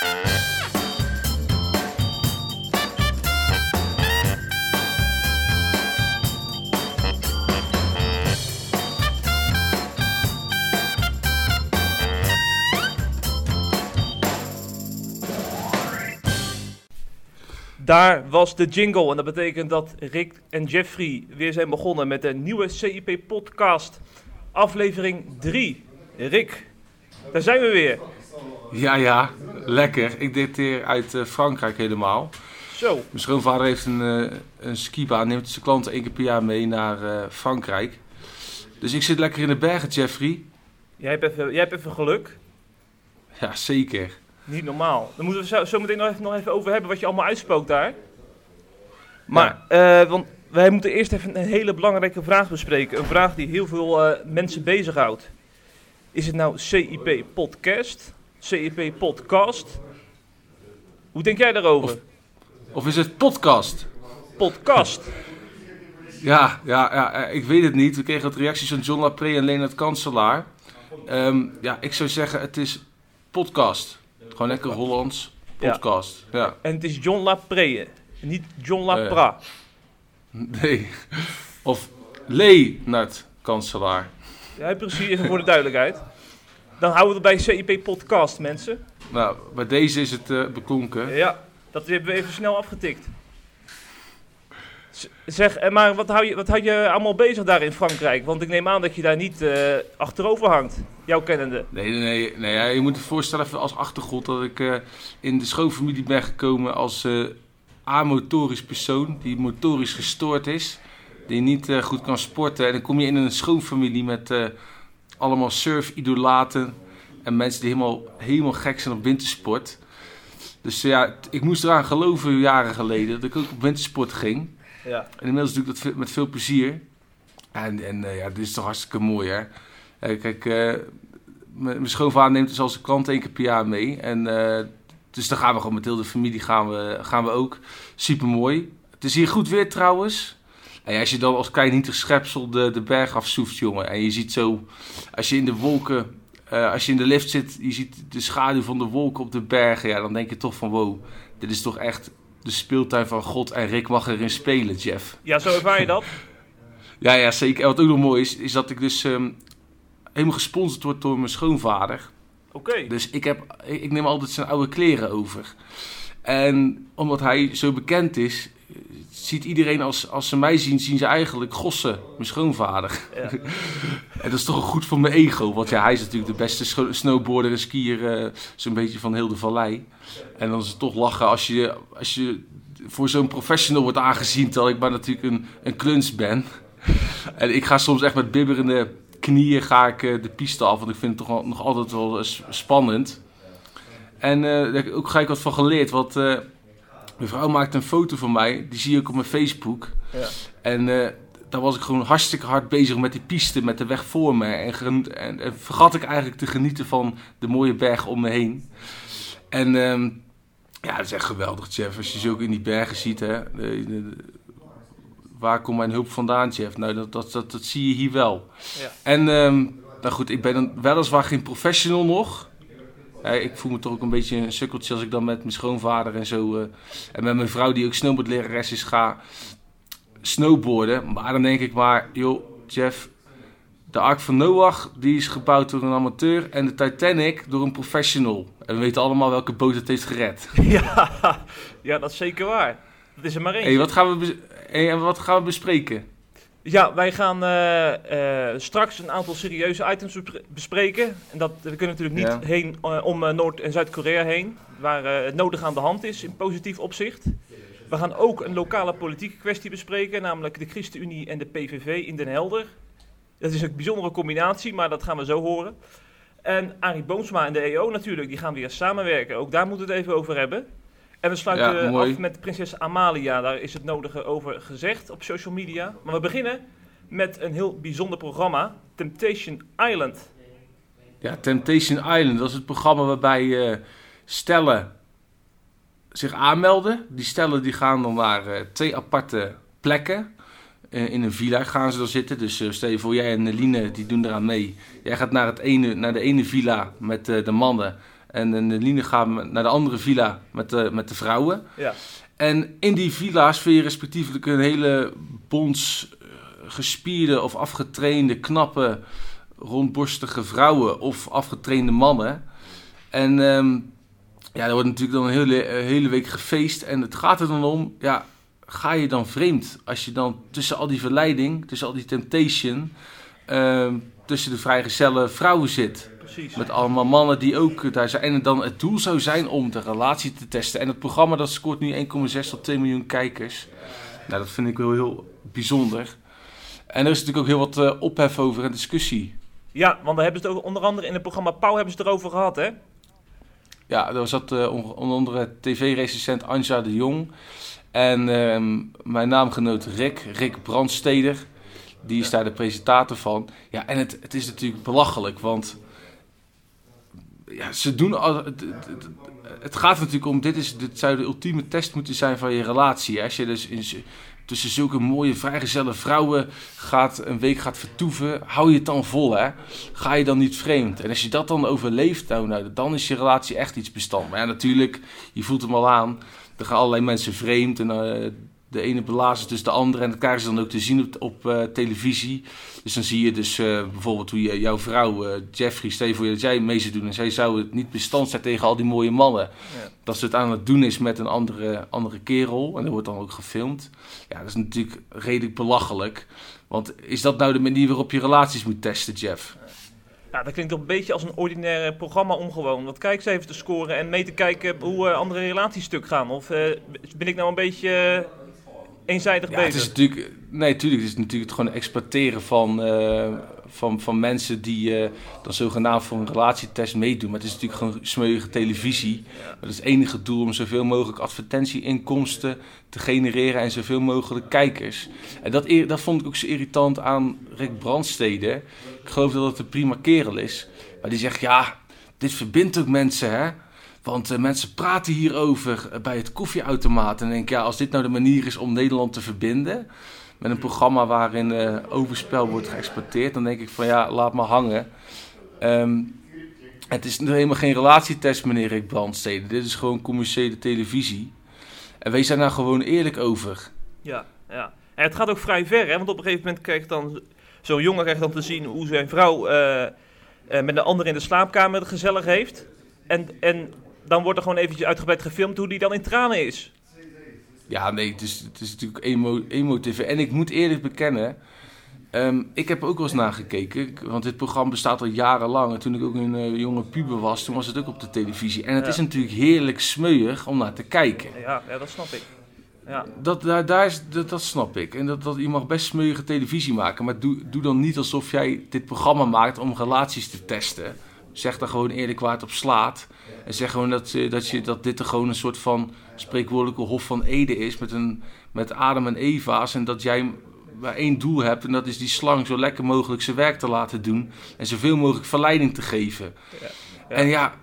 Daar was de jingle en dat betekent dat Rick en Jeffrey weer zijn begonnen met een nieuwe CIP podcast, aflevering 3. Rick, daar zijn we weer. Ja, ja, lekker. Ik dicteer uit eh, Frankrijk helemaal. Zo, Mijn schoonvader heeft een, eh een skibaan, neemt zijn klanten één keer per jaar mee naar eh, Frankrijk. Dus ik zit lekker in de bergen, Jeffrey. jij hebt even, jij hebt even geluk. Ja, zeker. Niet normaal. Dan moeten we zo, zo meteen nog even, nog even over hebben wat je allemaal uitspookt daar. Maar, want wij moeten eerst even een hele belangrijke vraag bespreken. Een vraag die heel veel mensen bezighoudt. Is het nou CIP podcast? CIP podcast? Hoe denk jij daarover? Of- Of is het podcast? Podcast. Ja, ja, ja, eh, ik weet het niet. We kregen wat reacties van John Lapré en Leonard Kanselaar. Ehm, ja, ik zou zeggen, het is podcast. Gewoon lekker Hollands. Podcast. Ja. En het is John Lapree, niet John Lapra. Nee. Of Leonard Kanselaar. Ja, precies, even voor de duidelijkheid. Dan houden we het bij CIP podcast, mensen. Nou, bij deze is het eh, beklonken. Ja, dat hebben we even snel afgetikt. Z- Zeg, eh, maar wat hou, je, wat hou je allemaal bezig daar in Frankrijk? Want ik neem aan dat je daar niet eh, achterover hangt, jouw kennende. Nee, nee, nee, nee ja, je moet je voorstellen even als achtergrond dat ik in de schoonfamilie ben gekomen als amotorisch persoon die motorisch gestoord is, die niet goed kan sporten. En dan kom je in een schoonfamilie met allemaal surf-idolaten en mensen die helemaal, helemaal gek zijn op wintersport. Dus ja, t- ik moest eraan geloven jaren geleden dat ik ook op wintersport ging. Ja. En inmiddels doe ik dat met veel plezier. En, en eh, ja, dit is toch hartstikke mooi, hè? Eh, kijk, eh, mijn schoonvader neemt dus als een klant één keer per jaar mee. En, eh, dus dan gaan we gewoon met heel de familie gaan we, gaan we ook. Super mooi. Het is hier goed weer trouwens. En als je dan als klein nietig schepsel de, de berg afsoeft, jongen. En je ziet zo, als je in de wolken, eh, als je in de lift zit, je ziet de schaduw van de wolken op de bergen. Ja, dan denk je toch van wow, dit is toch echt de speeltuin van God. En Rick mag erin spelen, Jeff. ja, zo ervaar je dat? Ja, ja, zeker. En wat ook nog mooi is, is dat ik dus ehm, helemaal gesponsord word door mijn schoonvader. Oké. Dus ik, heb, ik ik neem altijd zijn oude kleren over. En omdat hij zo bekend is, ziet iedereen als, als ze mij zien, zien ze eigenlijk Gossen, mijn schoonvader. Ja. En dat is toch goed voor mijn ego, want ja, hij is natuurlijk de beste snowboarder en skier, eh, zo'n beetje van heel de vallei. En dan is het toch lachen als je, als je voor zo'n professional wordt aangezien, terwijl ik maar natuurlijk een, een kluns ben. En ik ga soms echt met bibberende knieën ga ik, eh, de piste af, want ik vind het toch nog altijd wel spannend. En eh, daar heb ik ook gelijk wat van geleerd, want eh, mijn vrouw maakte een foto van mij, die zie ook op mijn Facebook. Ja. En eh, daar was ik gewoon hartstikke hard bezig met die piste, met de weg voor me. En, en, en vergat ik eigenlijk te genieten van de mooie bergen om me heen. En ehm, ja, dat is echt geweldig, Jeff. Als je zo ook in die bergen ziet, hè. De- de- de- waar komt mijn hulp vandaan, Jeff? Nou, dat, dat, dat, dat zie je hier wel. Ja. En, ehm, nou goed, ik ben weliswaar geen professional nog. Ik voel me toch ook een beetje een sukkeltje als ik dan met mijn schoonvader en zo... eh, en met mijn vrouw, die ook snowboardlerares is, ga snowboarden. Maar dan denk ik maar, joh, Jeff... De Ark van Noach, die is gebouwd door een amateur. En de Titanic door een professional. En we weten allemaal welke boot het heeft gered. ja, ja, dat is zeker waar. Dat is er maar één. Hey, wat, gaan we hey, en wat gaan we bespreken? Ja, wij gaan eh, eh, straks een aantal serieuze items bespre- bespreken. En dat, we kunnen natuurlijk niet Ja. heen eh, om Noord- en Zuid-Korea heen, waar het nodig aan de hand is in positief opzicht. We gaan ook een lokale politieke kwestie bespreken, namelijk de ChristenUnie en de PVV in Den Helder. Dat is een bijzondere combinatie, maar dat gaan we zo horen. En Arie Boomsma en de EO natuurlijk, die gaan weer samenwerken. Ook daar moeten we het even over hebben. En we sluiten Ja, af met prinses Amalia. Daar is het nodige over gezegd op social media. Maar we beginnen met een heel bijzonder programma, Temptation Island. Ja, Temptation Island, dat is het programma waarbij eh, stellen zich aanmelden. Die stellen die gaan dan naar eh, twee aparte plekken. Eh, in een villa gaan ze dan zitten. Dus stel je voor, jij en Line die doen eraan mee. Jij gaat naar, het ene, naar de ene villa met de mannen. En uh, Neline gaat naar de andere villa met de, met de vrouwen. Ja. En in die villa's vind je respectievelijk een hele bons uh, gespierde of afgetrainde, knappe, rondborstige vrouwen of afgetrainde mannen. En um, ja, er wordt natuurlijk dan een hele, een hele week gefeest. En het gaat er dan om, ja, ga je dan vreemd? Als je dan tussen al die verleiding, tussen al die temptation, uh, tussen de vrijgezelle vrouwen zit. Precies. Met allemaal mannen die ook daar zijn. En dan het doel zou zijn om de relatie te testen. En het programma dat scoort nu 1,6 tot 2 miljoen kijkers. Nou, dat vind ik wel heel bijzonder. En er is natuurlijk ook heel wat uh, ophef over en discussie. Ja, want daar hebben ze het ook, onder andere in het programma Pauw hebben ze het erover gehad, hè? Ja, er zat uh, onder andere tv-recensent Anja de Jong. En uh, mijn naamgenoot Rick, Rick Brandsteder, die is daar de presentator van. Ja, en het, het is natuurlijk belachelijk, want ja, ze doen al, het, het, gaat natuurlijk om, dit, is, dit zou de ultieme test moeten zijn van je relatie. Als je dus tussen zulke mooie vrijgezelle vrouwen gaat, een week gaat vertoeven, hou je het dan vol hè? Ga je dan niet vreemd? En als je dat dan overleeft, nou, nou, dan is je relatie echt iets bestand. Maar ja, natuurlijk, je voelt hem al aan. Er gaan allerlei mensen vreemd en uh, de ene belazen dus de andere. En dat krijgen ze dan ook te zien op, op uh, televisie. Dus dan zie je dus uh, bijvoorbeeld hoe je, jouw vrouw, uh, Jeffrey, stel voor dat jij mee zou doen. En zij zou het niet bestand zijn tegen al die mooie mannen. Ja. Dat ze het aan het doen is met een andere, andere kerel. En dat wordt dan ook gefilmd. Ja, dat is natuurlijk redelijk belachelijk. Want is dat nou de manier waarop je relaties moet testen, Jeff? Ja, dat klinkt toch een beetje als een ordinair programma omgewoon. Want kijk eens even te scoren en mee te kijken hoe uh, andere relaties stuk gaan. Of uh, ben ik nou een beetje uh, eenzijdig ja, bezig? Het is natuurlijk, nee, natuurlijk. Het is natuurlijk gewoon exploiteren van, uh, van, van mensen die dan zogenaamd voor een relatietest meedoen. Maar het is natuurlijk gewoon smeuïge televisie. Dat is het enige doel om zoveel mogelijk advertentieinkomsten te genereren en zoveel mogelijk kijkers. En dat, dat vond ik ook zo irritant aan Rick Brandstede. Ik geloof dat het een prima kerel is. Maar die zegt, ja, dit verbindt ook mensen, hè. Want uh, mensen praten hierover bij het koffieautomaat. En denk ja, als dit nou de manier is om Nederland te verbinden... met een programma waarin uh, overspel wordt geëxporteerd... dan denk ik van, ja, laat maar hangen. Um, het is helemaal geen relatietest, meneer Rick Brandstede. Dit is gewoon commerciële televisie. En wees daar nou gewoon eerlijk over. Ja, ja. En het gaat ook vrij ver, hè? Want op een gegeven moment krijgt dan zo'n jongen krijgt dan te zien hoe zijn vrouw met een ander in de slaapkamer het gezellig heeft. En, en dan wordt er gewoon eventjes uitgebreid gefilmd hoe die dan in tranen is. Ja, nee, het is, het is natuurlijk emo, emotief. En ik moet eerlijk bekennen, um, ik heb ook wel eens nagekeken. Want dit programma bestaat al jarenlang. En toen ik ook een uh, jonge puber was, toen was het ook op de televisie. En het ja. is natuurlijk heerlijk smeuig om naar te kijken. Ja, ja dat snap ik. Ja. Dat, daar, daar is, dat, dat snap ik. En dat, dat, je mag best smeuïge televisie maken. Maar doe, doe dan niet alsof jij dit programma maakt om relaties te testen. Zeg daar gewoon eerlijk waar het op slaat. En zeg gewoon dat, dat, je, dat dit er gewoon een soort van spreekwoordelijke hof van Ede is. Met, een, met Adam en Eva's. En dat jij maar één doel hebt. En dat is die slang zo lekker mogelijk zijn werk te laten doen. En zoveel mogelijk verleiding te geven. Ja. Ja. En ja,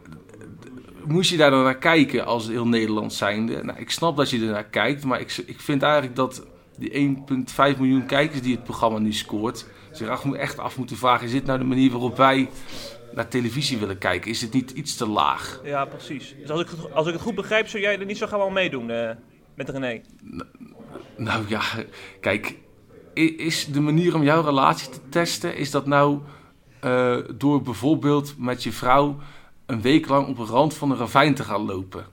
moest je daar dan naar kijken als heel Nederland zijnde? Nou, ik snap dat je er naar kijkt, maar ik, ik vind eigenlijk dat die 1,5 miljoen kijkers die het programma nu scoort, zich echt af moeten vragen: is dit nou de manier waarop wij naar televisie willen kijken? Is het niet iets te laag? Ja, precies. Dus als ik, als ik het goed begrijp, zou jij er niet zo gaan wel meedoen uh, met René? Nou, nou ja, kijk, is de manier om jouw relatie te testen, is dat nou uh, door bijvoorbeeld met je vrouw een week lang op een rand van een ravijn te gaan lopen.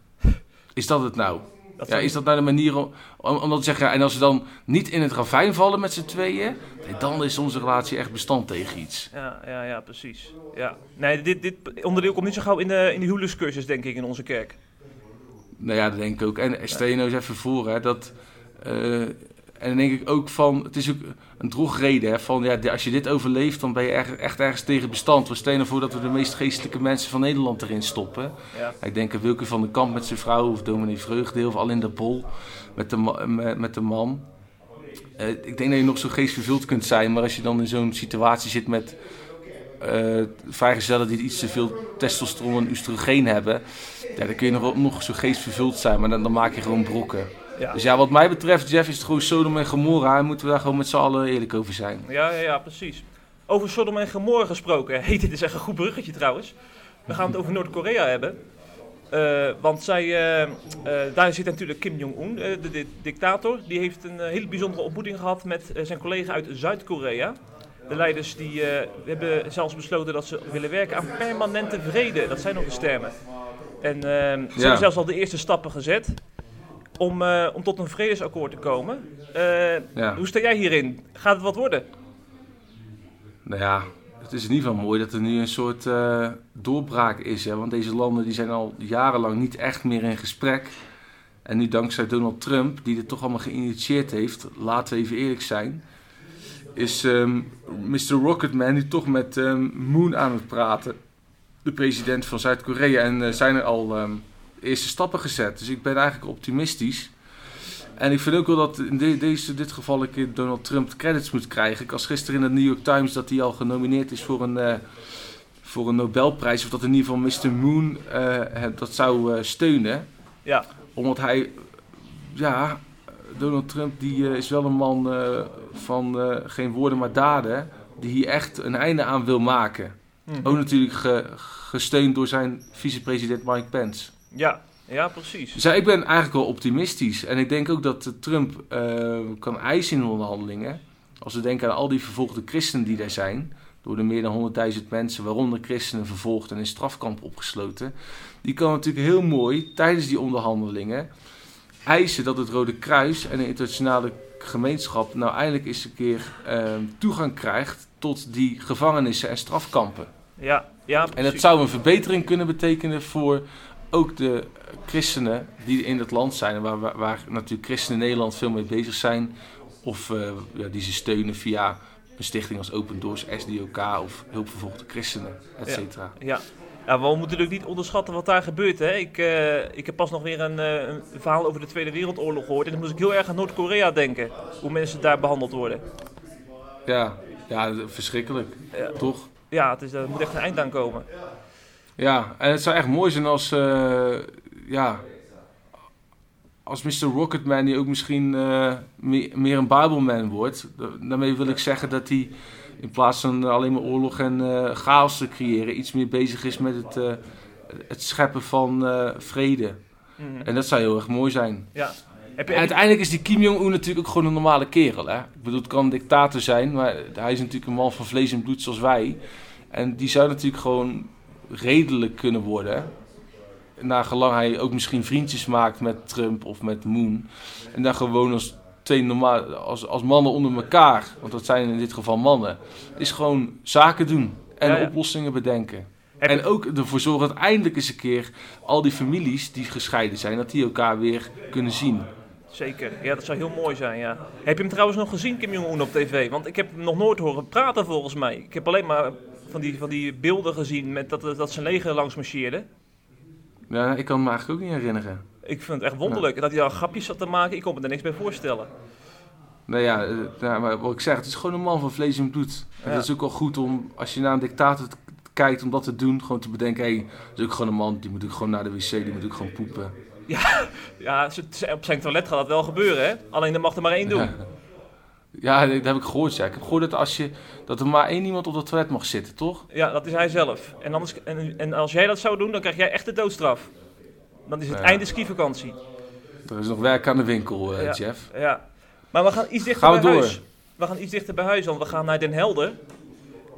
Is dat het nou? Dat ja, is dat nou de manier om, om, om dat te zeggen? En als ze dan niet in het ravijn vallen met z'n tweeën, nee, dan is onze relatie echt bestand tegen iets. Ja, ja, ja precies. Ja. Nee, dit, dit onderdeel komt niet zo gauw in de, in de huwelijkscursus, denk ik, in onze kerk. Nou ja, dat denk ik ook. En stel je nou eens even voor, hè, dat... Uh, en dan denk ik ook van, het is ook een drogreden. Hè, van ja, als je dit overleeft, dan ben je echt, echt ergens tegen bestand. We stellen ervoor dat we de meest geestelijke mensen van Nederland erin stoppen. Ja. Ik denk aan Wilke van den Kamp met zijn vrouw, of dominee Vreugdeel, of Alinda Bol met de, met, met de man. Uh, ik denk dat je nog zo geestvervuld kunt zijn, maar als je dan in zo'n situatie zit met uh, vrijgezellen die iets te veel testosteron en oestrogeen hebben, ja, dan kun je nog, nog zo geestvervuld zijn, maar dan, dan maak je gewoon brokken. Ja. Dus ja, wat mij betreft, Jeff, is het gewoon Sodom en Gomorra. En moeten we daar gewoon met z'n allen eerlijk over zijn. Ja, ja, ja, precies. Over Sodom en Gomorra gesproken. Hey, dit is echt een goed bruggetje trouwens. We gaan het over Noord-Korea hebben. Uh, want zij, uh, uh, daar zit natuurlijk Kim Jong-un, de, de, dictator. Die heeft een hele bijzondere ontmoeting gehad met zijn collega uit Zuid-Korea. De leiders die, hebben zelfs besloten dat ze willen werken aan permanente vrede. Dat zijn nog de stemmen. En ze ja. hebben zelfs al de eerste stappen gezet om, om tot een vredesakkoord te komen. Ja. Hoe sta jij hierin? Gaat het wat worden? Nou ja, het is in ieder geval mooi dat er nu een soort uh, doorbraak is. Hè? Want deze landen die zijn al jarenlang niet echt meer in gesprek. En nu dankzij Donald Trump, die dit toch allemaal geïnitieerd heeft, laten we even eerlijk zijn, is um, ehm, Mr. Rocketman nu toch met um, Moon aan het praten. De president van Zuid-Korea. En zijn er al um, eerste stappen gezet. Dus ik ben eigenlijk optimistisch. En ik vind ook wel dat in deze, dit geval ik Donald Trump credits moet krijgen. Ik als gisteren in de New York Times dat hij al genomineerd is voor een, uh, voor een Nobelprijs. Of dat in ieder geval Mr. Moon uh, dat zou uh, steunen. Ja. Omdat hij, ja, Donald Trump die is wel een man van geen woorden maar daden. Die hier echt een einde aan wil maken. Mm Ook natuurlijk ge, gesteund door zijn vicepresident Mike Pence. Ja, ja, precies. Dus ik ben eigenlijk wel optimistisch. En ik denk ook dat Trump uh, kan eisen in onderhandelingen. Als we denken aan al die vervolgde christenen die daar zijn. Door de meer dan 100.000 mensen, waaronder christenen, vervolgd en in strafkamp opgesloten. Die kan natuurlijk heel mooi tijdens die onderhandelingen eisen dat het Rode Kruis en de internationale gemeenschap nou eindelijk eens een keer uh, toegang krijgt tot die gevangenissen en strafkampen. Ja, ja, precies. En dat zou een verbetering kunnen betekenen voor ook de christenen die in het land zijn, waar, waar, waar natuurlijk christenen in Nederland veel mee bezig zijn, of uh, ja, die ze steunen via een stichting als Open Doors, SDOK of hulpvervolgde christenen, et cetera. Ja, ja. ja, we moeten natuurlijk niet onderschatten wat daar gebeurt. Hè. Ik, uh, ik heb pas nog weer een, uh, een, verhaal over de Tweede Wereldoorlog gehoord en dan moest ik heel erg aan Noord-Korea denken, hoe mensen daar behandeld worden. Ja, ja verschrikkelijk, toch? Ja, het is, er moet echt een eind aan komen. Ja, en het zou echt mooi zijn als, uh, ja, als Mr. Rocketman die ook misschien uh, meer, meer, een Bibleman wordt. Daarmee wil ik zeggen dat hij in plaats van alleen maar oorlog en uh, chaos te creëren, iets meer bezig is met het, het scheppen van vrede. Mm. En dat zou heel erg mooi zijn. Ja. Heb je, uiteindelijk is die Kim Jong-un natuurlijk ook gewoon een normale kerel. Hè? Ik bedoel, het kan een dictator zijn, maar hij is natuurlijk een man van vlees en bloed zoals wij. En die zou natuurlijk gewoon redelijk kunnen worden. Naar gelang hij ook misschien vriendjes maakt met Trump of met Moon. En dan gewoon als twee normaal, als, als mannen onder elkaar, want dat zijn in dit geval mannen, is gewoon zaken doen en oplossingen bedenken. en ook ervoor zorgen dat eindelijk eens een keer al die families die gescheiden zijn, dat die elkaar weer kunnen zien. Zeker, ja, dat zou heel mooi zijn, ja. Heb je hem trouwens nog gezien, Kim Jong-un, op tv? Want ik heb hem nog nooit horen praten, volgens mij. Ik heb alleen maar van die, van die beelden gezien met dat, dat zijn leger langs marcheerde. Ja, ik kan me eigenlijk ook niet herinneren. Ik vind het echt wonderlijk dat hij al grapjes zat te maken. Ik kon me er niks bij voorstellen. Nou ja, maar wat ik zeg, het is gewoon een man van vlees en bloed. Ja. Het is ook wel goed om, als je naar een dictator kijkt, om dat te doen. Gewoon te bedenken, hé, hey, dat is ook gewoon een man, die moet ook gewoon naar de wc, die moet ook gewoon poepen. Ja, ja op zijn toilet gaat dat wel gebeuren, hè? Alleen dan mag er maar één doen. Ja, dat heb ik gehoord. Ja. Ik heb gehoord dat, als je, dat er maar één iemand op het toilet mag zitten, toch? Ja, dat is hij zelf. En, anders, en, en als jij dat zou doen, dan krijg jij echt de doodstraf. Dan is het ja. einde skivakantie. Er is nog werk aan de winkel, uh, Jeff. Ja, maar we gaan iets dichter bij huis. We gaan iets dichter bij huis, want we gaan naar Den Helder.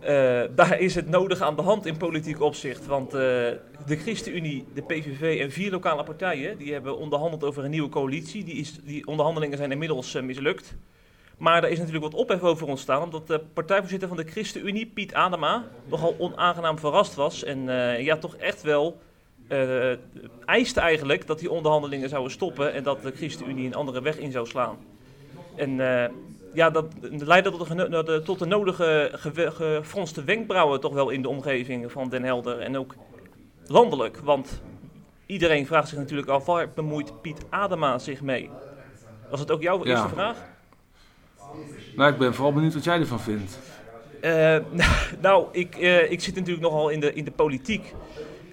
Uh, daar is het nodig aan de hand in politiek opzicht. Want uh, de ChristenUnie, de PVV en vier lokale partijen... die hebben onderhandeld over een nieuwe coalitie. Die, is, die onderhandelingen zijn inmiddels mislukt. Maar er is natuurlijk wat ophef over ontstaan, omdat de partijvoorzitter van de ChristenUnie, Piet Adema, nogal onaangenaam verrast was. En uh, ja, toch echt wel uh, eiste eigenlijk dat die onderhandelingen zouden stoppen en dat de ChristenUnie een andere weg in zou slaan. En uh, ja, dat leidde tot de, tot de nodige gefronste wenkbrauwen toch wel in de omgeving van Den Helder en ook landelijk. Want iedereen vraagt zich natuurlijk af, waar bemoeit Piet Adema zich mee? Was het ook jouw eerste vraag? Nou, ik ben vooral benieuwd wat jij ervan vindt. Uh, nou, ik, uh, ik zit natuurlijk nogal in de, in de politiek.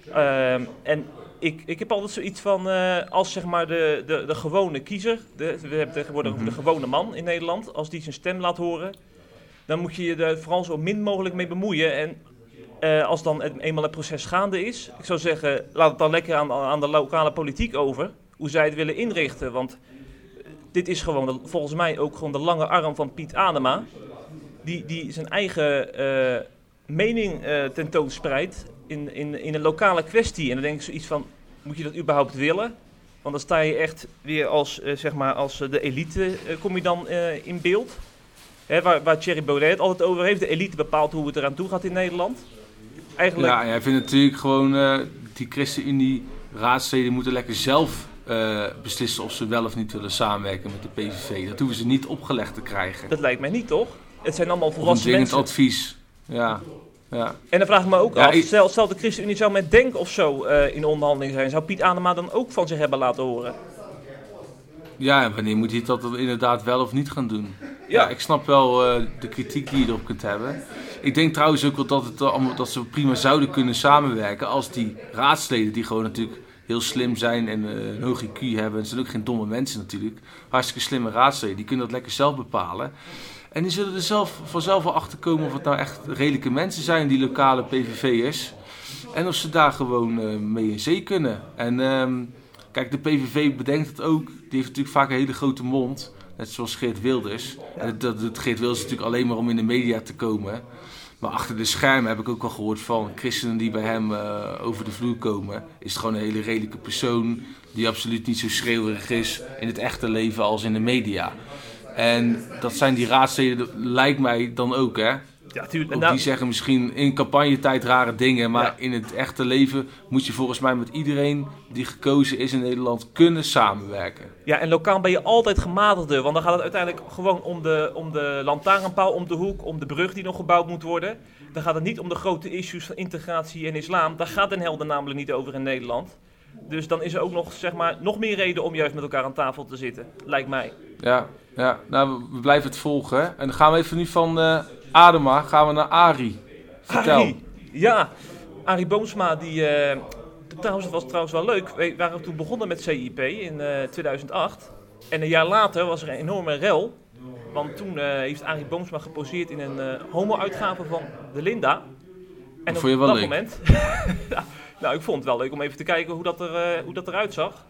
Uh, en ik, ik heb altijd zoiets van, als zeg maar de, de, de gewone kiezer, de, we hebben tegenwoordig mm -hmm. de gewone man in Nederland, als die zijn stem laat horen, dan moet je je er vooral zo min mogelijk mee bemoeien. En eh, als dan eenmaal het proces gaande is, ik zou zeggen, laat het dan lekker aan, aan de lokale politiek over, hoe zij het willen inrichten. Want dit is gewoon volgens mij ook gewoon de lange arm van Piet Adema, die, die zijn eigen eh, mening eh tentoonspreidt in, in, in een lokale kwestie. En dan denk ik zoiets van, moet je dat überhaupt willen? Want dan sta je echt weer als, eh, zeg maar, als de elite kom je dan in beeld. Hè, waar, waar Thierry Baudet het altijd over heeft. De elite bepaalt hoe het eraan toe gaat in Nederland. Eigenlijk, Ja, jij vindt natuurlijk gewoon, die ChristenUnie raadsleden moeten lekker zelf eh, beslissen of ze wel of niet willen samenwerken met de PVV. Dat hoeven ze niet opgelegd te krijgen. dat lijkt mij niet, toch? Het zijn allemaal Of een volwassen dwingend mensen. advies. Ja, ja. En dan vraag ik me ook Ja, af, ik- stel, stel de ChristenUnie zou met Denk of zo eh, in onderhandeling zijn. Zou Piet Adema dan ook van zich hebben laten horen? ja, en wanneer moet hij dat inderdaad wel of niet gaan doen? Ja, Ja. ik snap wel eh, de kritiek die je erop kunt hebben. Ik denk trouwens ook wel dat, het dat ze prima zouden kunnen samenwerken als die raadsleden, die gewoon natuurlijk heel slim zijn en eh, een hoog IQ hebben. En zijn ook geen domme mensen natuurlijk. Hartstikke slimme raadsleden, die kunnen dat lekker zelf bepalen. En die zullen er zelf, vanzelf wel achter komen of het nou echt redelijke mensen zijn, die lokale PVV'ers. En of ze daar gewoon eh, mee in zee kunnen. En ehm, kijk, de PVV bedenkt het ook. Die heeft natuurlijk vaak een hele grote mond. Net zoals Geert Wilders. En dat doet Geert Wilders natuurlijk alleen maar om in de media te komen. Maar achter de schermen heb ik ook al gehoord van christenen die bij hem eh, over de vloer komen. Is het gewoon een hele redelijke persoon. Die absoluut niet zo schreeuwerig is in het echte leven als in de media. En dat zijn die raadsleden, lijkt mij dan ook, hè? Ja, tuurlijk. Nou, die zeggen misschien in campagnetijd rare dingen, maar Ja. in het echte leven moet je volgens mij met iedereen die gekozen is in Nederland kunnen samenwerken. Ja, en lokaal ben je altijd gematigder. Want dan gaat het uiteindelijk gewoon om de, om de lantaarnpaal om de hoek, om de brug die nog gebouwd moet worden. Dan gaat het niet om de grote issues van integratie en islam. Daar gaat Den Helder namelijk niet over in Nederland. Dus dan is er ook nog, zeg maar, nog meer reden om juist met elkaar aan tafel te zitten. Lijkt mij. Ja, ja. nou we- blijven het volgen. hè. En dan gaan we even nu van eh, Adema gaan we naar Ari. Vertel. Arie. Ja, Arie Boomsma, die... eh, trouwens, het was trouwens wel leuk. We waren toen begonnen met CIP in eh, 2008. En een jaar later was er een enorme rel. Want toen eh, heeft Arie Boomsma geposeerd in een eh, homo-uitgave van de Linda. En vond je wel dat leuk? moment... nou, ik vond het wel leuk om even te kijken hoe dat, er, eh, hoe dat eruit zag.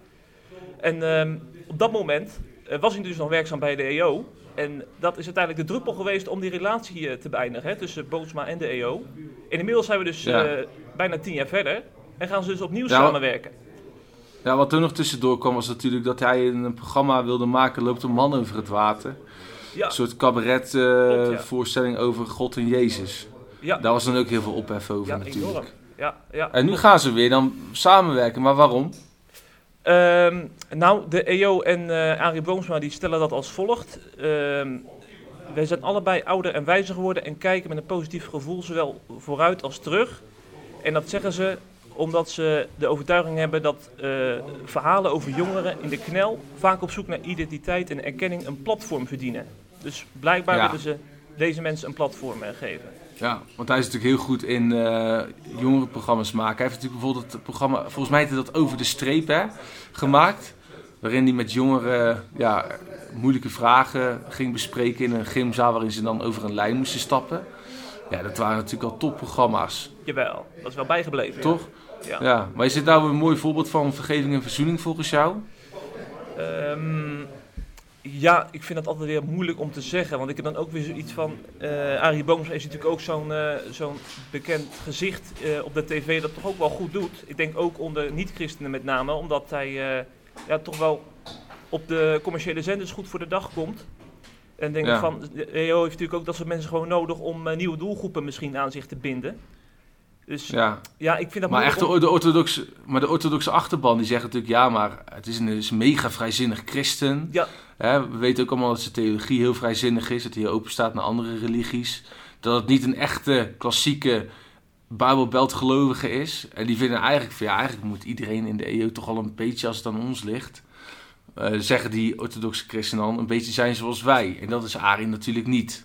En ehm, op dat moment eh, was hij dus nog werkzaam bij de EO. En dat is uiteindelijk de druppel geweest om die relatie eh, te beëindigen hè, tussen Boomsma en de EO. En inmiddels zijn we dus Ja. eh, bijna tien jaar verder. En gaan ze dus opnieuw Ja, samenwerken. Ja, wat er nog tussendoor kwam was natuurlijk dat hij een programma wilde maken, loopt een man over het water. Ja, Een soort cabaret eh, voorstelling over God en Jezus. ja, Daar was dan ook heel veel ophef over natuurlijk. enorm. Ja, ja. En nu gaan ze weer dan samenwerken, maar waarom? Ehm, nou, de EO en eh Arie Boomsma die stellen dat als volgt. Ehm, wij zijn allebei ouder en wijzer geworden en kijken met een positief gevoel zowel vooruit als terug. En dat zeggen ze omdat ze de overtuiging hebben dat eh, verhalen over jongeren in de knel vaak op zoek naar identiteit en erkenning een platform verdienen. Dus blijkbaar Ja. willen ze deze mensen een platform eh, geven. Ja, want hij is natuurlijk heel goed in eh jongerenprogramma's maken. Hij heeft natuurlijk bijvoorbeeld het programma, volgens mij heet hij dat Over de Streep, hè, gemaakt. Waarin hij met jongeren ja, moeilijke vragen ging bespreken in een gymzaal waarin ze dan over een lijn moesten stappen. Ja, dat waren natuurlijk al topprogramma's, Jawel, dat is wel bijgebleven. toch? Ja. Ja, maar is dit nou een mooi voorbeeld van vergeving en verzoening volgens jou? Ehm, ja, ik vind dat altijd weer moeilijk om te zeggen. Want ik heb dan ook weer zoiets van. eh Arie Booms is natuurlijk ook zo'n eh, zo'n bekend gezicht eh, op de tv dat toch ook wel goed doet. Ik denk ook onder niet-christenen met name, omdat hij ja, toch wel op de commerciële zenders goed voor de dag komt. En denk Ja. van, de EO heeft natuurlijk ook dat soort mensen gewoon nodig om nieuwe doelgroepen misschien aan zich te binden. Dus ja, Ja, ik vind dat maar echt de, de, orthodoxe, maar de orthodoxe achterban die zegt natuurlijk ja, maar het is een, het is een mega vrijzinnig christen. Ja. Hè, we weten ook allemaal dat zijn theologie heel vrijzinnig is, dat hij open staat naar andere religies. Dat het niet een echte klassieke Bijbelbeltgelovige is. En die vinden eigenlijk van ja, eigenlijk moet iedereen in de EO toch al een beetje als het aan ons ligt. eh, zeggen die orthodoxe christenen dan, een beetje zijn zoals wij. En dat is Arie natuurlijk niet.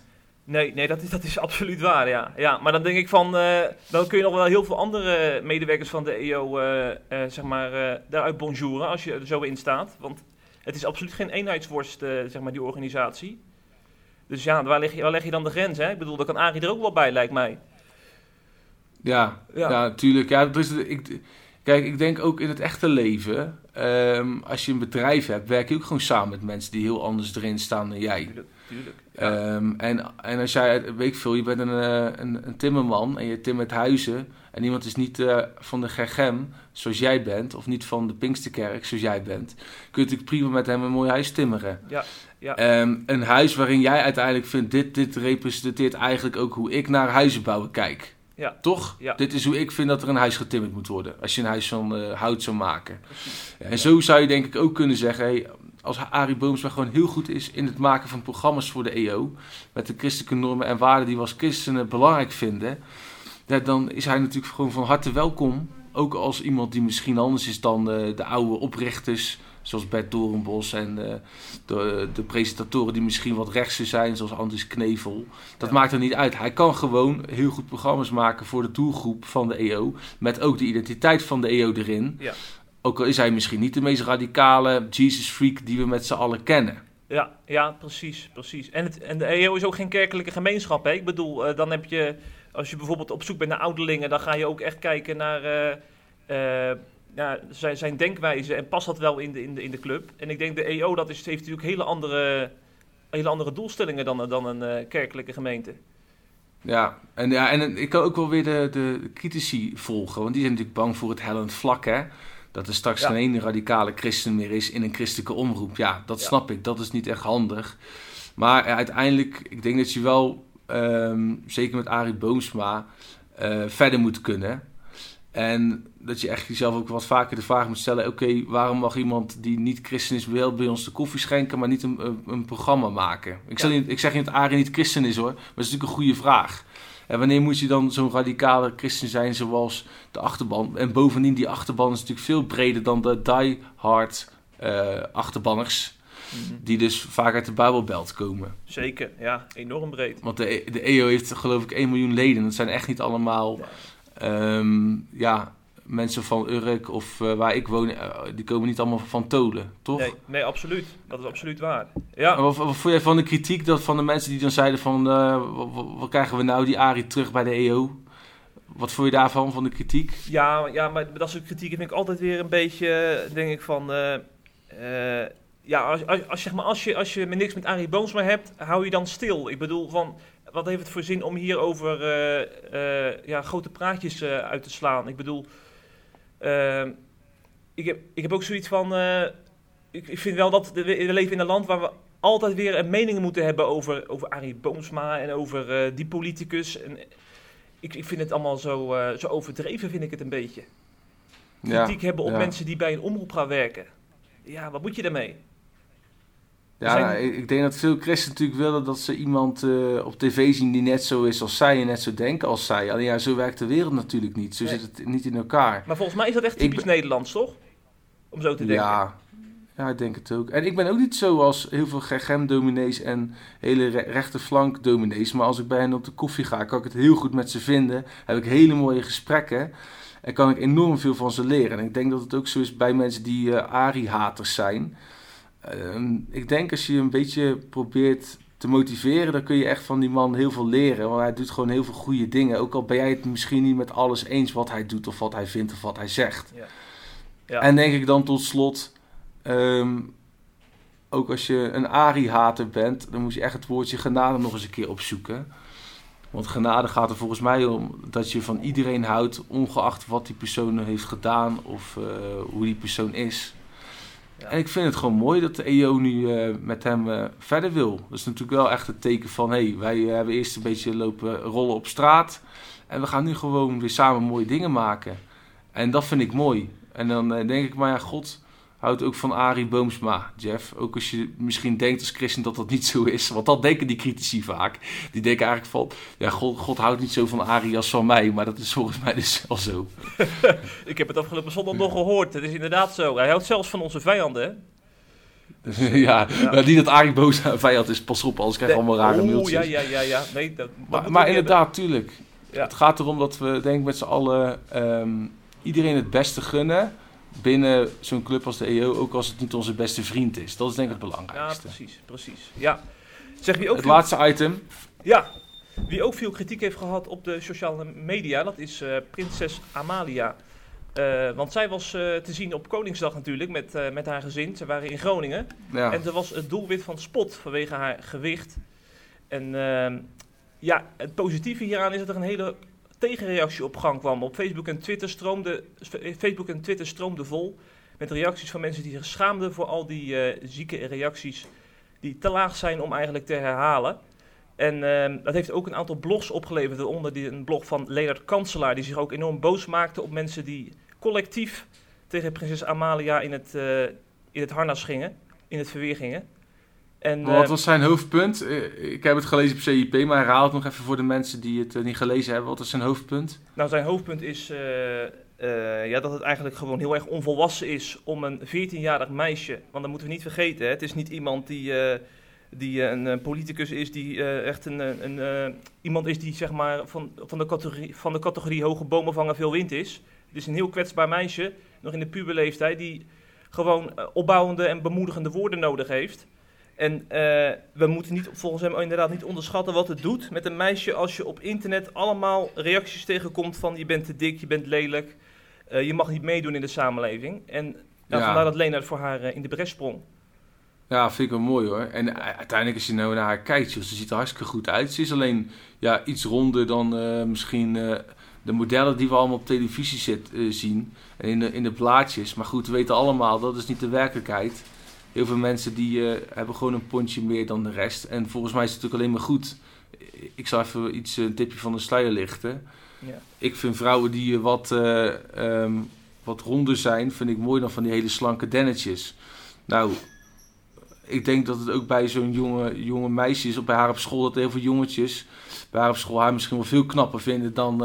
Nee, nee dat, is, dat is absoluut waar, ja. ja. Maar dan denk ik van, eh, dan kun je nog wel heel veel andere medewerkers van de EO, eh, eh, zeg maar, daaruit bonjouren als je er zo in staat. Want het is absoluut geen eenheidsworst, zeg maar, die organisatie. Dus ja, waar leg, je, waar leg je dan de grens, hè? Ik bedoel, daar kan Arie er ook wel bij, lijkt mij. Ja, Ja. ja. tuurlijk. Ja, ik, kijk, ik denk ook in het echte leven, ehm, als je een bedrijf hebt, werk je ook gewoon samen met mensen die heel anders erin staan dan jij. Tuurlijk, tuurlijk. Ja. Ehm, en, en als jij, weet ik veel, je bent een, eh, een, een timmerman en je timmert huizen en iemand is niet eh, van de Gergem zoals jij bent, of niet van de Pinksterkerk zoals jij bent, kun je natuurlijk prima met hem een mooi huis timmeren. Ja, ja. Ehm, een huis waarin jij uiteindelijk vindt, dit, dit representeert eigenlijk ook hoe ik naar huizen bouwen kijk. Ja. Toch? Ja. Dit is hoe ik vind dat er een huis getimmerd moet worden. Als je een huis van eh, hout zou maken. Precies. En zo zou je denk ik ook kunnen zeggen... Hey, als Arie Boomsma gewoon heel goed is in het maken van programma's voor de EO... met de christelijke normen en waarden die we als christenen belangrijk vinden... dan is hij natuurlijk gewoon van harte welkom. Ook als iemand die misschien anders is dan eh, de oude oprichters... zoals Bert Doornbos en eh, de, de presentatoren die misschien wat rechtser zijn... zoals Andries Knevel. Dat Ja. maakt er niet uit. Hij kan gewoon heel goed programma's maken voor de doelgroep van de EO... met ook de identiteit van de EO erin... Ja. Ook al is hij misschien niet de meest radicale Jesus freak die we met z'n allen kennen. Ja, ja, precies, precies. En, het, en de EO is ook geen kerkelijke gemeenschap. Hè? Ik bedoel, eh, dan heb je, als je bijvoorbeeld op zoek bent naar ouderlingen, dan ga je ook echt kijken naar eh, eh, ja, zijn, zijn denkwijze en past dat wel in de, in, de, in de club. En ik denk de EO, dat is, heeft natuurlijk hele andere, hele andere doelstellingen dan, dan een eh, kerkelijke gemeente. Ja, en, ja, en ik kan ook wel weer de, de critici volgen, want die zijn natuurlijk bang voor het hellend vlak, hè. Dat er straks Ja. geen ene radicale christen meer is in een christelijke omroep. Ja, dat Ja. snap ik. Dat is niet echt handig. Maar eh, uiteindelijk, ik denk dat je wel, ehm, zeker met Arie Boomsma, eh, verder moet kunnen. En dat je echt jezelf ook wat vaker de vraag moet stellen: oké, waarom mag iemand die niet christen is wel bij ons de koffie schenken, maar niet een, een, een programma maken? Ik, zeg Ja. niet, ik zeg niet dat Arie niet christen is hoor, maar dat is natuurlijk een goede vraag. En wanneer moet je dan zo'n radicale christen zijn zoals de achterban? En bovendien, die achterban is natuurlijk veel breder dan de die-hard eh, achterbanners, die dus vaak uit de Bijbelbelt komen. Zeker, ja, enorm breed. Want de, de EO heeft geloof ik 1 miljoen leden. Dat zijn echt niet allemaal Ja. ehm, ja, mensen van Urk of eh, waar ik woon. eh, die komen niet allemaal van Tolen, toch? Nee, nee, absoluut. Dat is absoluut waar. Ja. Wat, wat vond jij van de kritiek dat van de mensen die dan zeiden van... eh, wat, krijgen we nou, die Arie terug bij de EO? Wat vond je daarvan, van de kritiek? Ja, ja, maar dat soort kritiek vind ik altijd weer een beetje, denk ik van, ja, als, als, als, zeg maar, als, je, als je niks met Arie Boomsma hebt, hou je dan stil. Ik bedoel, van, wat heeft het voor zin om hier over eh, ja, grote praatjes uit te slaan? Ik bedoel, eh, ik, heb, ik heb ook zoiets van, eh, ik, ik vind wel dat we, we leven in een land waar we altijd weer een mening moeten hebben over, over Arie Boomsma en over eh, die politicus. En, ik, ik vind het allemaal zo, eh, zo overdreven, vind ik het een beetje kritiek hebben op ja. mensen die bij een omroep gaan werken. Ja, wat moet je daarmee? Ja, zijn- ik, ik denk dat veel christenen natuurlijk willen dat ze iemand eh, op tv zien die net zo is als zij en net zo denken als zij. Alleen ja, zo werkt de wereld natuurlijk niet. Zo Nee. zit het niet in elkaar. Maar volgens mij is dat echt typisch ben- Nederlands, toch? Om zo te denken. Ja, ja, ik denk het ook. En ik ben ook niet zo als heel veel GGM-dominees en hele re rechterflank-dominees. Maar als ik bij hen op de koffie ga, kan ik het heel goed met ze vinden. Heb ik hele mooie gesprekken. En kan ik enorm veel van ze leren. En ik denk dat het ook zo is bij mensen die eh Ari-haters zijn. Ehm, ik denk als je een beetje probeert te motiveren, dan kun je echt van die man heel veel leren. Want hij doet gewoon heel veel goede dingen. Ook al ben jij het misschien niet met alles eens wat hij doet, of wat hij vindt, of wat hij zegt. Ja. En denk ik dan tot slot, ehm, ook als je een Ari-hater bent, dan moet je echt het woordje genade nog eens een keer opzoeken. Want genade gaat er volgens mij om dat je van iedereen houdt, ongeacht wat die persoon heeft gedaan of eh, hoe die persoon is. En ik vind het gewoon mooi dat de EO nu eh, met hem eh, verder wil. Dat is natuurlijk wel echt het teken van, hé, hey, wij eh, hebben eerst een beetje lopen rollen op straat. En we gaan nu gewoon weer samen mooie dingen maken. En dat vind ik mooi. En dan denk ik, maar ja, God houdt ook van Arie Boomsma, Jeff. Ook als je misschien denkt als christen dat dat niet zo is. Want dat denken die critici vaak. Die denken eigenlijk van, ja, God, God houdt niet zo van Arie als van mij. Maar dat is volgens mij dus wel zo. Ik heb het afgelopen zondag nog gehoord. Het is inderdaad zo. Hij houdt zelfs van onze vijanden, hè? ja, maar niet dat Arie boos aan vijand is. Pas op, anders krijg je allemaal rare mailtjes. ja, ja, ja, ja. Nee, dat, dat Maar, inderdaad, tuurlijk. Ja. Het gaat erom dat we, denk ik, met z'n allen ehm, iedereen het beste gunnen. Binnen zo'n club als de EO, ook als het niet onze beste vriend is. Dat is denk ik het hebben. Ja, belangrijkste. precies, precies. Ja. Zeg wie ook het veel- laatste item. Ja. Wie ook veel kritiek heeft gehad op de sociale media, dat is eh, prinses Amalia. Eh, want zij was eh, te zien op Koningsdag natuurlijk met, met haar gezin. Ze waren in Groningen. Ja. En ze was het doelwit van spot vanwege haar gewicht. En ehm, ja, het positieve hieraan is dat er een hele tegenreactie op gang kwam. Op Facebook en Twitter stroomde, Facebook en Twitter stroomde vol met reacties van mensen die zich schaamden voor al die eh, zieke reacties die te laag zijn om eigenlijk te herhalen. En ehm, dat heeft ook een aantal blogs opgeleverd, waaronder die, een blog van Leonard Kanselaar, die zich ook enorm boos maakte op mensen die collectief tegen prinses Amalia in het, eh, in het harnas gingen, in het verweer gingen. En, Wat eh, was zijn hoofdpunt? Eh, Ik heb het gelezen op CIP, maar herhaal het nog even voor de mensen die het eh, niet gelezen hebben. Wat was zijn hoofdpunt? Nou, zijn hoofdpunt is eh, ja, dat het eigenlijk gewoon heel erg onvolwassen is om een 14-jarig meisje, want dat moeten we niet vergeten, hè, het is niet iemand die, die een, politicus is, die echt een, een, iemand is die zeg maar van, van, de categorie, van de categorie hoge bomen vangen veel wind is. Het is een heel kwetsbaar meisje, nog in de puberleeftijd, die gewoon opbouwende en bemoedigende woorden nodig heeft. En eh, we moeten niet, volgens hem inderdaad niet onderschatten wat het doet met een meisje als je op internet allemaal reacties tegenkomt van je bent te dik, je bent lelijk, eh, je mag niet meedoen in de samenleving. En nou, Ja. vandaar dat Lena voor haar eh, in de bres sprong. Ja, vind ik wel mooi hoor. En uiteindelijk als je nou naar haar kijkt, joh, ze ziet er hartstikke goed uit. Ze is alleen ja, iets ronder dan misschien de modellen die we allemaal op televisie zit, zien. En in de, in de blaadjes. Maar goed, we weten allemaal, dat is niet de werkelijkheid. Heel veel mensen die eh, hebben gewoon een pondje meer dan de rest. En volgens mij is het natuurlijk alleen maar goed. Ik zal even iets, een tipje van de sluier lichten. Ja. Ik vind vrouwen die eh, wat, eh, ehm, wat ronder zijn, vind ik mooi dan van die hele slanke dennetjes. Nou, ik denk dat het ook bij zo'n jonge, jonge meisje is, of bij haar op school, dat heel veel jongetjes bij haar op school haar misschien wel veel knapper vinden dan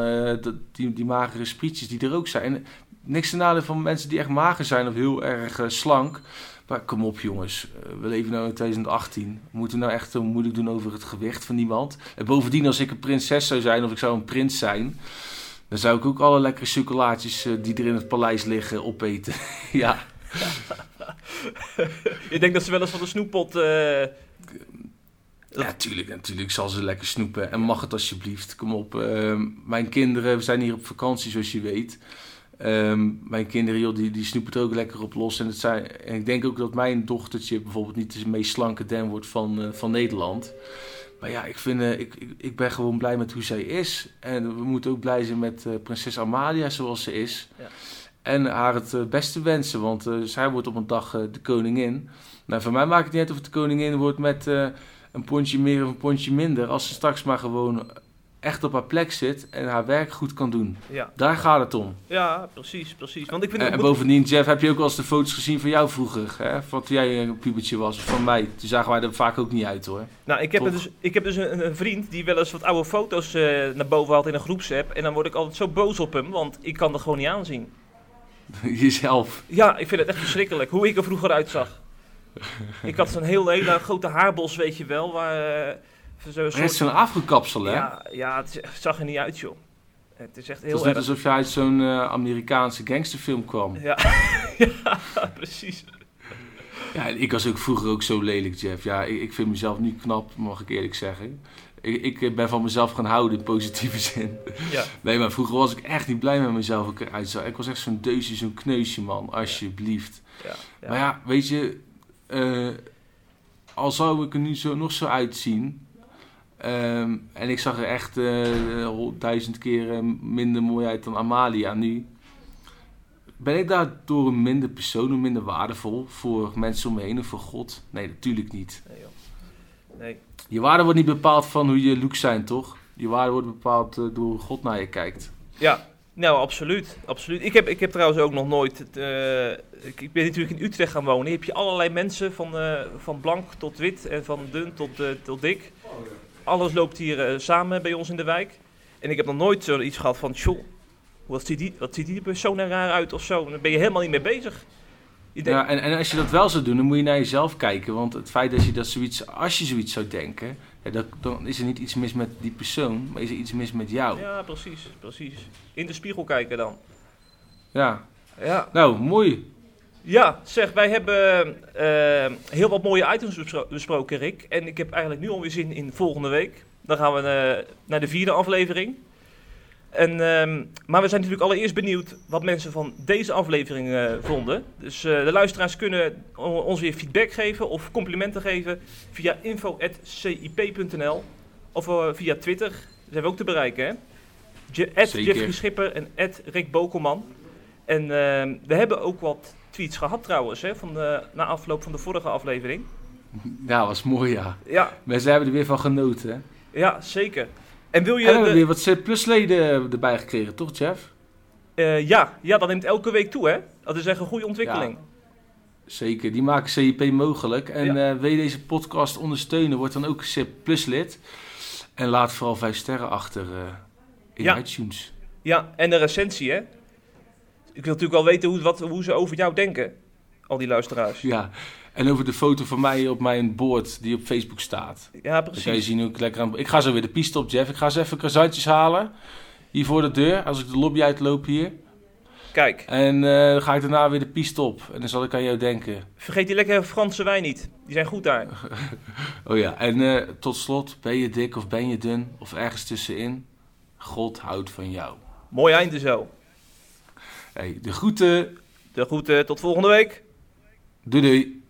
die, die magere sprietjes die er ook zijn. Niks te nadeel van mensen die echt mager zijn of heel erg slank. Maar kom op jongens, Eh, we leven nu in 2018. Moeten we nou echt zo moeilijk doen over het gewicht van iemand? En bovendien, als ik een prinses zou zijn of ik zou een prins zijn... dan zou ik ook alle lekkere chocolaatjes eh, die er in het paleis liggen opeten. ja. Je denkt dat ze wel eens van de snoeppot... eh, Ja, tuurlijk, natuurlijk zal ze lekker snoepen. En mag het alsjeblieft. Kom op. mijn kinderen, we zijn hier op vakantie zoals je weet. Ehm, mijn kinderen, joh, die, die snoepen er ook lekker op los. En, het zijn, en ik denk ook dat mijn dochtertje bijvoorbeeld niet de meest slanke den wordt van, eh, van Nederland. Maar ja, ik, vind, eh, ik, ik, ik ben gewoon blij met hoe zij is. En we moeten ook blij zijn met eh, prinses Amalia zoals ze is. Ja. En haar het beste wensen, want zij wordt op een dag de koningin. Nou, voor mij maakt het niet uit of het de koningin wordt met een pondje meer of een pondje minder. Als ze straks maar gewoon echt op haar plek zit en haar werk goed kan doen. ja. Daar gaat het om. ja, precies, precies. Want ik vind En, het en bovendien, Jeff, heb je ook wel eens de foto's gezien van jou vroeger? Hè? Van toen jij een pubertje was, of van mij. Toen zagen wij er vaak ook niet uit hoor. Nou, ik heb, Toch? dus, ik heb dus een, een vriend die wel eens wat oude foto's eh, naar boven haalt in een groepsapp. En dan word ik altijd zo boos op hem, want ik kan dat gewoon niet aanzien. Jezelf. Ja, ik vind het echt verschrikkelijk hoe ik er vroeger uitzag. Ik had zo'n heel hele grote haarbos, weet je wel, waar... eh, zo'n Het is zo'n afgekapsel hè? ja, ja, het, is- het zag er niet uit, joh. Het is echt Het was heel net alsof je uit zo'n eh, Amerikaanse gangsterfilm kwam. Ja, ja, precies. Ja, ik was ook vroeger ook zo lelijk, Jeff. Ja, ik, ik vind mezelf nu knap, mag ik eerlijk zeggen. Ik, ik eh, ben van mezelf gaan houden in positieve zin. Ja. Nee, maar vroeger was ik echt niet blij met mezelf. Ik, eruit zag. ik was echt zo'n deusje, zo'n kneusje, man. Alsjeblieft. Ja, ja. Maar ja, weet je... eh, al zou ik er nu zo, nog zo uitzien... ehm, en ik zag er echt eh, hol- duizend keer eh, minder mooi uit dan Amalia nu... Ben ik daardoor een minder persoon, een minder waardevol voor mensen om me heen of voor God? Nee, natuurlijk niet. Nee, joh. Nee. Je waarde wordt niet bepaald van hoe je looks zijn, toch? Je waarde wordt bepaald eh, door hoe God naar je kijkt. Ja, nou, absoluut. absoluut. Ik, heb, ik heb trouwens ook nog nooit... eh, ik, ik ben natuurlijk in Utrecht gaan wonen. Hier heb je allerlei mensen, van, eh, van blank tot wit en van dun tot, eh, tot dik. Alles loopt hier eh, samen bij ons in de wijk. En ik heb nog nooit zoiets gehad van... Tjoh, wat ziet, die, wat ziet die persoon er raar uit of zo? Dan ben je helemaal niet mee bezig. Denkt, Ja, en, en als je dat wel zou doen, dan moet je naar jezelf kijken. Want het feit dat je dat zoiets, als je zoiets zou denken, ja, dat, dan is er niet iets mis met die persoon, maar is er iets mis met jou. ja, precies, precies. In de spiegel kijken dan. Ja. Ja. Nou, mooi. Ja, zeg, wij hebben eh, heel wat mooie items bespro- besproken, Rick. En ik heb eigenlijk nu alweer zin in volgende week. Dan gaan we eh, naar de vierde aflevering. En, ehm, maar we zijn natuurlijk allereerst benieuwd wat mensen van deze aflevering eh, vonden. Dus de luisteraars kunnen ons weer feedback geven of complimenten geven via info.cip.nl of via Twitter. Dat zijn we ook te bereiken, hè? Je, Schipper en Rick Bokelman. En ehm, we hebben ook wat tweets gehad trouwens, hè, van de, na afloop van de vorige aflevering. Ja, was mooi, ja. Ja, Mensen hebben er weer van genoten. Hè? ja zeker. En wil je... En we hebben weer wat C-plusleden erbij gekregen, toch Jeff? eh, ja, ja, dat neemt elke week toe, hè? Dat is echt een goede ontwikkeling. Zeker, die maken CIP mogelijk. En Ja. eh, wil je deze podcast ondersteunen, word dan ook C lid. En laat vooral 5 sterren achter eh, in Ja. iTunes. Ja, en de recensie, hè? Ik wil natuurlijk wel weten hoe, wat, hoe ze over jou denken, al die luisteraars. Ja, en over de foto van mij op mijn board die op Facebook staat. Ja, Dan kan je precies. zien hoe ik lekker aan... Ik ga zo weer de piste op, Jeff. Ik ga eens even croissantjes halen. Hier voor de deur, als ik de lobby uitloop hier. Kijk, En eh, dan ga ik daarna weer de piste op. En dan zal ik aan jou denken. vergeet die lekkere Franse wijn niet. Die zijn goed daar. Oh ja, en eh, tot slot, ben je dik of ben je dun? Of ergens tussenin? God houdt van jou. Mooi einde zo. Hey, de groeten. De groeten, tot volgende week. Doei doei.